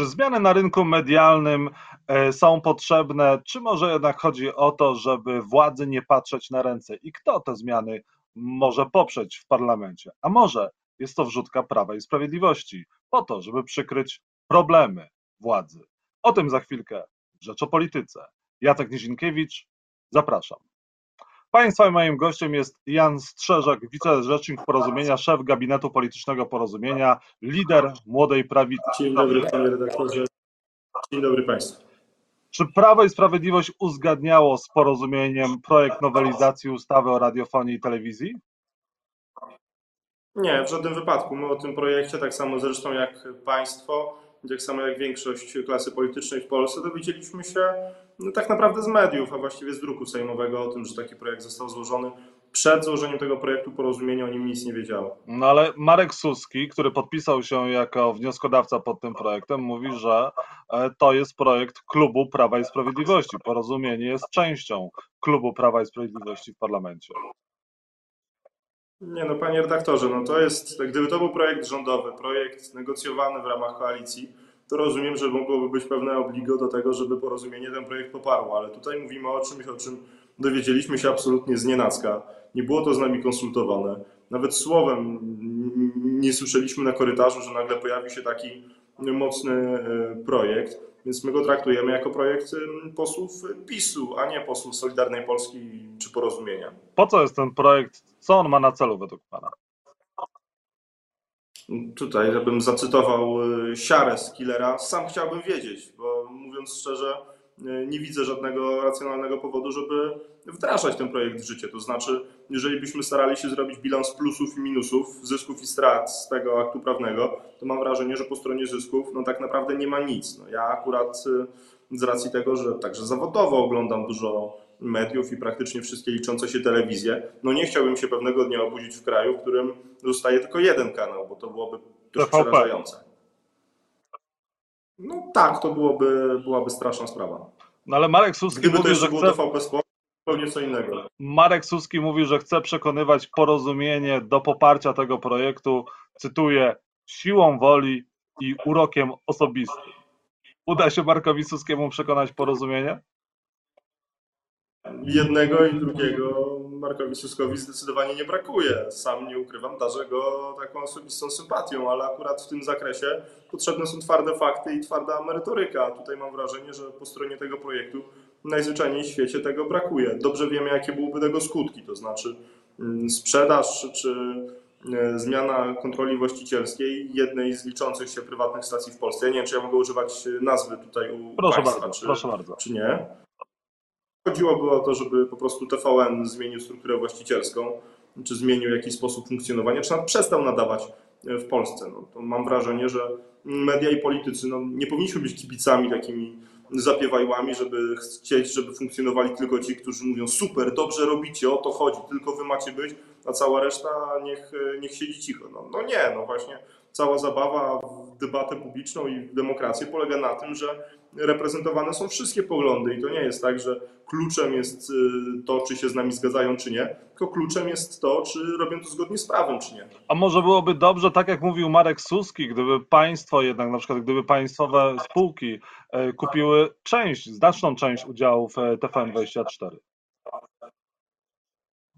Czy zmiany na rynku medialnym e, są potrzebne, czy może jednak chodzi o to, żeby władzy nie patrzeć na ręce? I kto te zmiany może poprzeć w parlamencie? A może jest to wrzutka Prawa i Sprawiedliwości po to, żeby przykryć problemy władzy? O tym za chwilkę Rzecz o Polityce. Jacek Nizinkiewicz, zapraszam. Państwa moim gościem jest Jan Strzeżak, wicerzecznik Porozumienia, szef Gabinetu Politycznego Porozumienia, lider Młodej Prawicy. Dzień dobry panie redaktorze. Dzień dobry państwu. Czy Prawo i Sprawiedliwość uzgadniało z porozumieniem projekt nowelizacji ustawy o radiofonii i telewizji? Nie, w żadnym wypadku. My o tym projekcie, tak samo zresztą jak państwo, tak samo jak większość klasy politycznej w Polsce, dowiedzieliśmy się no, tak naprawdę z mediów, a właściwie z druku sejmowego o tym, że taki projekt został złożony. Przed złożeniem tego projektu porozumienia o nim nic nie wiedziało. No ale Marek Suski, który podpisał się jako wnioskodawca pod tym projektem, mówi, że e, to jest projekt klubu Prawa i Sprawiedliwości. Porozumienie jest częścią klubu Prawa i Sprawiedliwości w parlamencie. Nie no, panie redaktorze, no to jest, gdyby to był projekt rządowy, projekt negocjowany w ramach koalicji, to rozumiem, że mogłoby być pewne obligo do tego, żeby porozumienie ten projekt poparło, ale tutaj mówimy o czymś, o czym dowiedzieliśmy się absolutnie z nienacka. Nie było to z nami konsultowane. Nawet słowem nie słyszeliśmy na korytarzu, że nagle pojawi się taki mocny e, projekt, więc my go traktujemy jako projekt posłów PiSu, a nie posłów Solidarnej Polski czy Porozumienia. Po co jest ten projekt? Co on ma na celu według Pana? Tutaj, żebym zacytował e, siarę z Killera, sam chciałbym wiedzieć, bo mówiąc szczerze, e, nie widzę żadnego racjonalnego powodu, żeby wdrażać ten projekt w życie. To znaczy, jeżeli byśmy starali się zrobić bilans plusów i minusów, zysków i strat z tego aktu prawnego, to mam wrażenie, że po stronie zysków no tak naprawdę nie ma nic. No ja akurat e, z racji tego, że także zawodowo oglądam dużo mediów i praktycznie wszystkie liczące się telewizje, no nie chciałbym się pewnego dnia obudzić w kraju, w którym zostaje tylko jeden kanał, bo to byłoby też przerażające. No tak, to byłoby, byłaby straszna sprawa. No ale Marek Suski Gdyby mówi, że było chce... TVP Sport, zupełnie co innego. Marek Suski mówi, że chce przekonywać porozumienie do poparcia tego projektu, cytuję, siłą woli i urokiem osobistym. Uda się Markowi Suskiemu przekonać porozumienie? Jednego i drugiego Markowi Suskowi zdecydowanie nie brakuje. Sam nie ukrywam, darzę go taką osobistą sympatią, ale akurat w tym zakresie potrzebne są twarde fakty i twarda merytoryka. Tutaj mam wrażenie, że po stronie tego projektu najzwyczajniej w świecie tego brakuje. Dobrze wiemy, jakie byłyby tego skutki, to znaczy mm, sprzedaż czy e, zmiana kontroli właścicielskiej jednej z liczących się prywatnych stacji w Polsce. Ja nie wiem, czy ja mogę używać nazwy tutaj u Proszę Państwa, bardzo, czy, proszę bardzo. czy nie. Chodziłoby o to, żeby po prostu TVN zmienił strukturę właścicielską, czy zmienił jakiś sposób funkcjonowania, czy nawet przestał nadawać w Polsce. No, to mam wrażenie, że media i politycy no, nie powinniśmy być kibicami takimi zapiewajłami, żeby chcieć, żeby funkcjonowali tylko ci, którzy mówią super, dobrze robicie, o to chodzi, tylko wy macie być, a cała reszta niech, niech siedzi cicho. No, no nie, no właśnie cała zabawa w debatę publiczną i w demokrację polega na tym, że reprezentowane są wszystkie poglądy i to nie jest tak, że kluczem jest y, to, czy się z nami zgadzają, czy nie, tylko kluczem jest to, czy robią to zgodnie z prawem, czy nie. A może byłoby dobrze, tak jak mówił Marek Suski, gdyby państwo jednak, na przykład gdyby państwowe spółki e, kupiły część, znaczną część udziałów e, TVN24?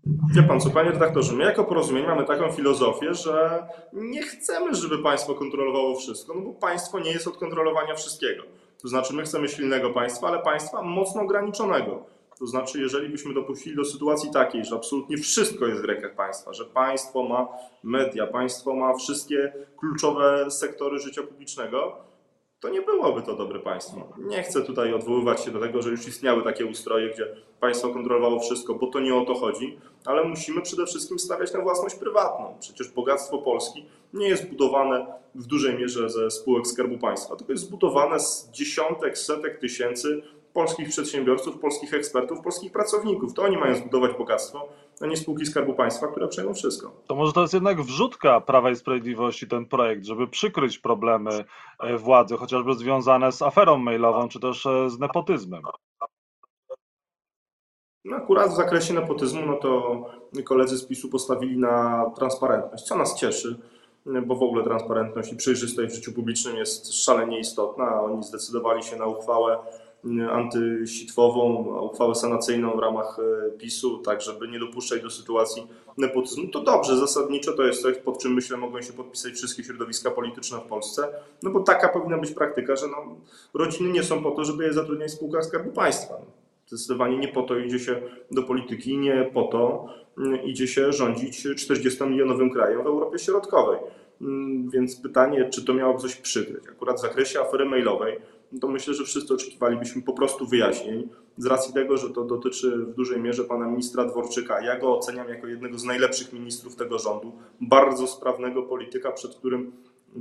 Wie pan co, panie redaktorze, my jako porozumienie mamy taką filozofię, że nie chcemy, żeby państwo kontrolowało wszystko, no bo państwo nie jest od kontrolowania wszystkiego. To znaczy, my chcemy silnego państwa, ale państwa mocno ograniczonego. To znaczy, jeżeli byśmy dopuścili do sytuacji takiej, że absolutnie wszystko jest w rękach państwa, że państwo ma media, państwo ma wszystkie kluczowe sektory życia publicznego, to nie byłoby to dobre państwo. Nie chcę tutaj odwoływać się do tego, że już istniały takie ustroje, gdzie państwo kontrolowało wszystko, bo to nie o to chodzi, ale musimy przede wszystkim stawiać na własność prywatną. Przecież bogactwo Polski nie jest budowane w dużej mierze ze spółek Skarbu Państwa, tylko jest zbudowane z dziesiątek, setek tysięcy polskich przedsiębiorców, polskich ekspertów, polskich pracowników. To oni mają zbudować bogactwo, a nie spółki Skarbu Państwa, które przejmą wszystko. To może to jest jednak wrzutka Prawa i Sprawiedliwości ten projekt, żeby przykryć problemy e, władzy, chociażby związane z aferą mailową, czy też e, z nepotyzmem. No akurat w zakresie nepotyzmu, no to koledzy z PiSu postawili na transparentność, co nas cieszy. bo w ogóle transparentność i przejrzystość w życiu publicznym jest szalenie istotna, a oni zdecydowali się na uchwałę antysitwową, uchwałę sanacyjną w ramach e, PiSu, tak żeby nie dopuszczać do sytuacji nepotyzmu. To dobrze, zasadniczo to jest coś, pod czym myślę mogą się podpisać wszystkie środowiska polityczne w Polsce, no bo taka powinna być praktyka, że no, rodziny nie są po to, żeby je zatrudniać w spółkach Skarbu Państwa. Zdecydowanie nie po to idzie się do polityki, nie po to mm, idzie się rządzić 40-milionowym krajem w Europie Środkowej. Mm, więc pytanie, czy to miałoby coś przykryć? Akurat w zakresie afery mailowej, no to myślę, że wszyscy oczekiwalibyśmy po prostu wyjaśnień, z racji tego, że to dotyczy w dużej mierze pana ministra Dworczyka. Ja go oceniam jako jednego z najlepszych ministrów tego rządu, bardzo sprawnego polityka, przed którym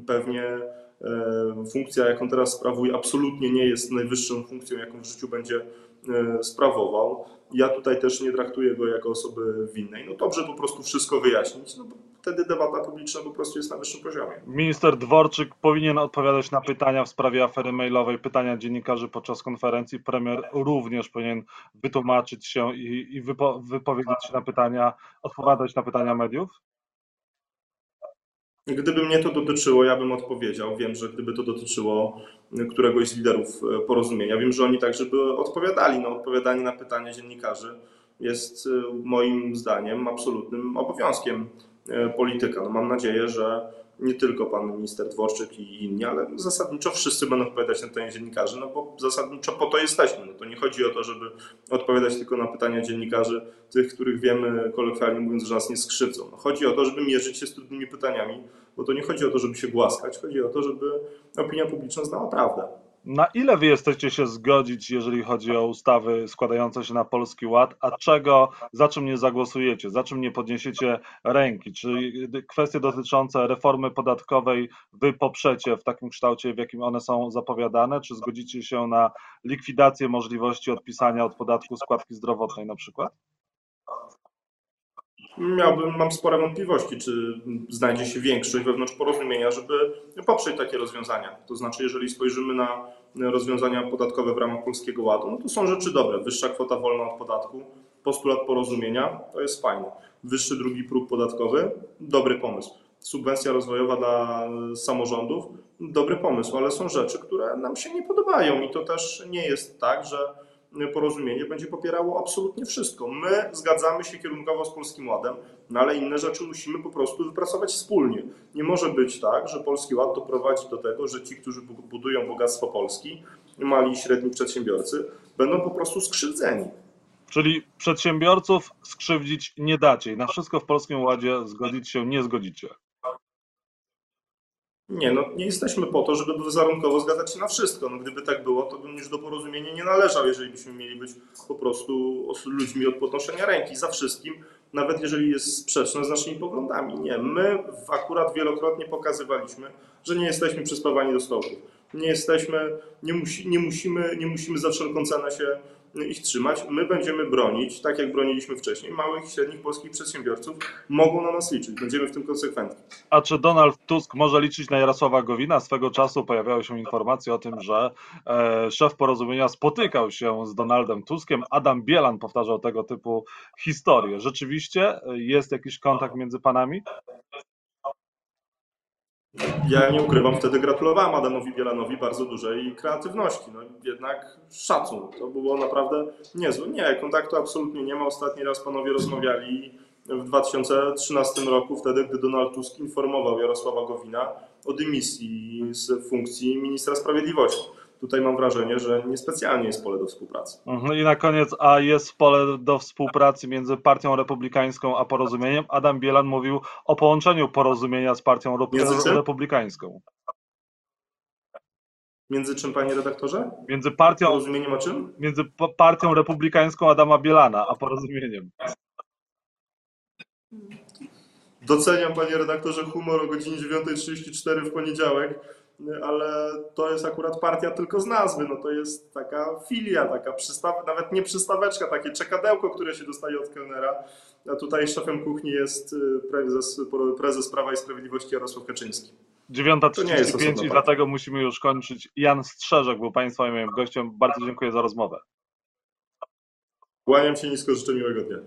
pewnie e, funkcja, jaką teraz sprawuje, absolutnie nie jest najwyższą funkcją, jaką w życiu będzie sprawował. Ja tutaj też nie traktuję go jako osoby winnej. No dobrze po prostu wszystko wyjaśnić, no bo wtedy debata publiczna po prostu jest na wyższym poziomie. Minister Dworczyk powinien odpowiadać na pytania w sprawie afery mailowej, pytania dziennikarzy podczas konferencji. Premier również powinien wytłumaczyć się i, i wypo, wypowiedzieć się na pytania, odpowiadać na pytania mediów? Gdyby mnie to dotyczyło, ja bym odpowiedział. Wiem, że gdyby to dotyczyło któregoś z liderów e, porozumienia, wiem, że oni także by odpowiadali. No, odpowiadanie na pytania dziennikarzy jest e, moim zdaniem absolutnym obowiązkiem e, polityka. No, mam nadzieję, że nie tylko pan minister Dworczyk i inni, ale zasadniczo wszyscy będą odpowiadać na pytania dziennikarzy, no bo zasadniczo po to jesteśmy. No to nie chodzi o to, żeby odpowiadać tylko na pytania dziennikarzy, tych, których wiemy, kolokwialnie mówiąc, że nas nie skrzywdzą. No chodzi o to, żeby mierzyć się z trudnymi pytaniami, bo to nie chodzi o to, żeby się głaskać, chodzi o to, żeby opinia publiczna znała prawdę. Na ile wy jesteście się zgodzić, jeżeli chodzi o ustawy składające się na Polski Ład, a czego, za czym nie zagłosujecie, za czym nie podniesiecie ręki? Czy kwestie dotyczące reformy podatkowej wy poprzecie w takim kształcie, w jakim one są zapowiadane, czy zgodzicie się na likwidację możliwości odpisania od podatku składki zdrowotnej na przykład? Miałbym, mam spore wątpliwości, czy znajdzie się większość wewnątrz porozumienia, żeby poprzeć takie rozwiązania. To znaczy, jeżeli spojrzymy na rozwiązania podatkowe w ramach Polskiego Ładu, no to są rzeczy dobre. Wyższa kwota wolna od podatku, postulat porozumienia, to jest fajne. Wyższy drugi próg podatkowy, dobry pomysł. Subwencja rozwojowa dla samorządów, dobry pomysł, ale są rzeczy, które nam się nie podobają i to też nie jest tak, że porozumienie będzie popierało absolutnie wszystko. My zgadzamy się kierunkowo z Polskim Ładem, no ale inne rzeczy musimy po prostu wypracować wspólnie. Nie może być tak, że Polski Ład doprowadzi do tego, że ci, którzy budują bogactwo Polski, mali i średni przedsiębiorcy, będą po prostu skrzywdzeni. Czyli przedsiębiorców skrzywdzić nie dacie na wszystko w Polskim Ładzie zgodzić się nie zgodzicie. Nie, no nie jesteśmy po to, żeby wizerunkowo zgadzać się na wszystko. No, gdyby tak było, to bym już do porozumienia nie należał, jeżeli byśmy mieli być po prostu ludźmi od podnoszenia ręki za wszystkim, nawet jeżeli jest sprzeczne z naszymi poglądami. Nie, my akurat wielokrotnie pokazywaliśmy, że nie jesteśmy przyspawani do stołu. Nie jesteśmy, nie, musi, nie, musimy, nie musimy za wszelką cenę się ich trzymać. My będziemy bronić, tak jak broniliśmy wcześniej, małych i średnich polskich przedsiębiorców. Mogą na nas liczyć. Będziemy w tym konsekwentni. A czy Donald Tusk może liczyć na Jarosława Gowina? Swego czasu pojawiały się informacje o tym, że e, szef porozumienia spotykał się z Donaldem Tuskiem. Adam Bielan powtarzał tego typu historie. Rzeczywiście jest jakiś kontakt między panami? Ja nie ukrywam, wtedy gratulowałem Adamowi Bielanowi bardzo dużej kreatywności. No jednak szacun. To było naprawdę niezłe. Nie, kontaktu absolutnie nie ma. Ostatni raz panowie rozmawiali w 2013 roku, wtedy, gdy Donald Tusk informował Jarosława Gowina o dymisji z funkcji ministra sprawiedliwości tutaj mam wrażenie, że niespecjalnie jest pole do współpracy. Mhm. I na koniec, a jest pole do współpracy między Partią Republikańską a Porozumieniem? Adam Bielan mówił o połączeniu Porozumienia z Partią Republikańską. Między czym, panie redaktorze? Między partią. Porozumieniem a czym? Między Partią Republikańską Adama Bielana a porozumieniem. Doceniam, panie redaktorze, humor o godzinie 9.34 w poniedziałek ale to jest akurat partia tylko z nazwy, no to jest taka filia, taka przystaw, nawet nie przystaweczka, takie czekadełko, które się dostaje od kelnera, a tutaj szefem kuchni jest y, prezes, prezes Prawa i Sprawiedliwości Jarosław Kaczyński. 9.35 i dlatego musimy już kończyć. Jan Strzeżek był Państwa moim gościem. Bardzo dziękuję za rozmowę. Kłaniam się nisko, życzę miłego dnia.